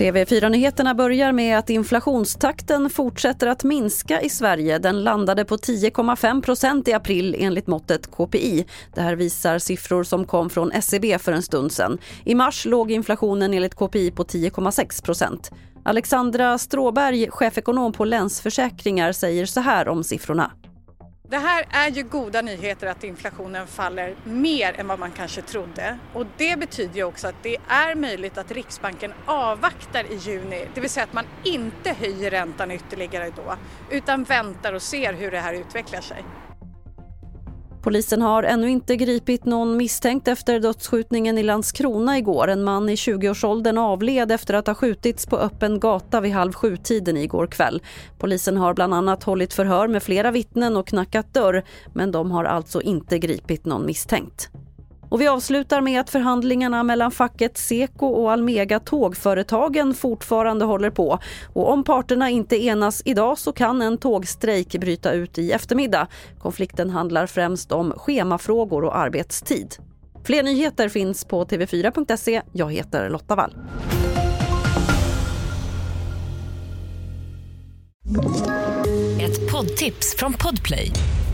TV4-nyheterna börjar med att inflationstakten fortsätter att minska i Sverige. Den landade på 10,5% i april enligt måttet KPI. Det här visar siffror som kom från SCB för en stund sedan. I mars låg inflationen enligt KPI på 10,6% Alexandra Stråberg, chefekonom på Länsförsäkringar, säger så här om siffrorna. Det här är ju goda nyheter att inflationen faller mer än vad man kanske trodde och det betyder ju också att det är möjligt att Riksbanken avvaktar i juni, det vill säga att man inte höjer räntan ytterligare då utan väntar och ser hur det här utvecklar sig. Polisen har ännu inte gripit någon misstänkt efter dödsskjutningen i Landskrona igår. En man i 20-årsåldern avled efter att ha skjutits på öppen gata vid halv sju-tiden igår kväll. Polisen har bland annat hållit förhör med flera vittnen och knackat dörr men de har alltså inte gripit någon misstänkt. Och vi avslutar med att förhandlingarna mellan facket Seko och Almega Tågföretagen fortfarande håller på. Och om parterna inte enas idag så kan en tågstrejk bryta ut i eftermiddag. Konflikten handlar främst om schemafrågor och arbetstid. Fler nyheter finns på tv4.se. Jag heter Lotta Wall. Ett poddtips från Podplay.